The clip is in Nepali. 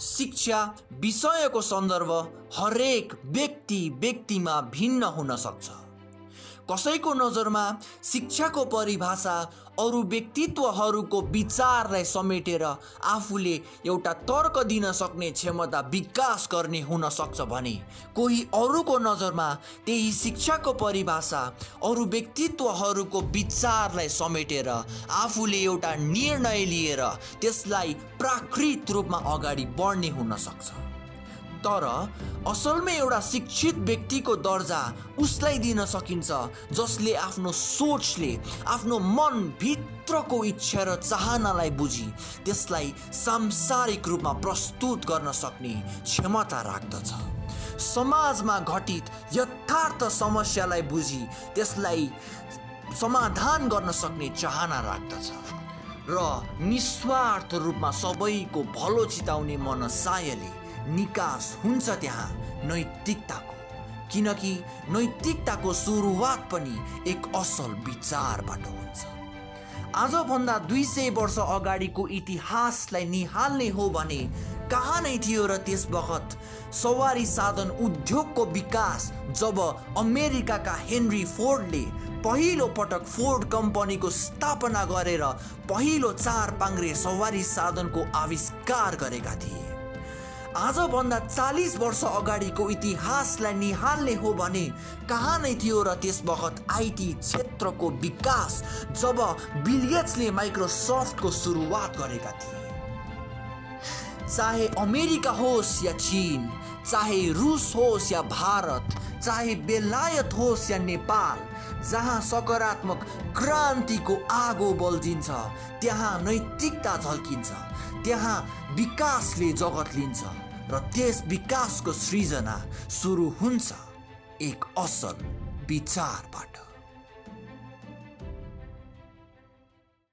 शिक्षा विषयको सन्दर्भ हरेक व्यक्ति व्यक्तिमा भिन्न हुन सक्छ। कसैको नजरमा शिक्षाको परिभाषा अरू व्यक्तित्वहरूको विचारलाई समेटेर आफूले एउटा तर्क दिन सक्ने क्षमता विकास गर्ने हुन सक्छ भने कोही अरूको नजरमा त्यही शिक्षाको परिभाषा अरू व्यक्तित्वहरूको विचारलाई समेटेर आफूले एउटा निर्णय लिएर त्यसलाई प्राकृत रूपमा अगाडि बढ्ने हुन सक्छ। तर असलमै एउटा शिक्षित व्यक्तिको दर्जा उसलाई दिन सकिन्छ जसले आफ्नो सोचले आफ्नो मनभित्रको इच्छा र चाहनालाई बुझी त्यसलाई सांसारिक रूपमा प्रस्तुत गर्न सक्ने क्षमता राख्दछ। समाजमा घटित यथार्थ समस्यालाई बुझी त्यसलाई समाधान गर्न सक्ने चाहना राख्दछ र निस्वार्थ रूपमा सबैको भलो चिताउने मनसायले निकास हुन्छ त्यहाँ नैतिकताको। किनकि नैतिकताको सुरुवात पनि एक असल विचारबाट हुन्छ। आजभन्दा दुई सय वर्ष अगाडिको इतिहासलाई निहाल्ने हो भने कहाँ नै थियो र त्यस बखत सवारी साधन उद्योगको विकास जब अमेरिकाका हेनरी फोर्डले पहिलो पटक फोर्ड कम्पनीको स्थापना गरेर पहिलो चार पाङ्रे सवारी साधनको आविष्कार गरेका थिए। आजभन्दा चालिस वर्ष अगाडिको इतिहासलाई निहाल्ने हो भने कहाँ नै थियो र त्यस बखत आइटी क्षेत्रको विकास जब बिलियट्सले माइक्रोसफ्टको सुरुवात गरेका थिए। चाहे अमेरिका होस् या चिन चाहे रुस होस् या भारत चाहे बेलायत होस् या नेपाल जहाँ सकारात्मक क्रान्तिको आगो बल्झिन्छ त्यहाँ नैतिकता झल्किन्छ त्यहाँ विकासले जगत लिन्छ र त्यस विकासको सृजना सुरु हुन्छ एक असल विचारबाट।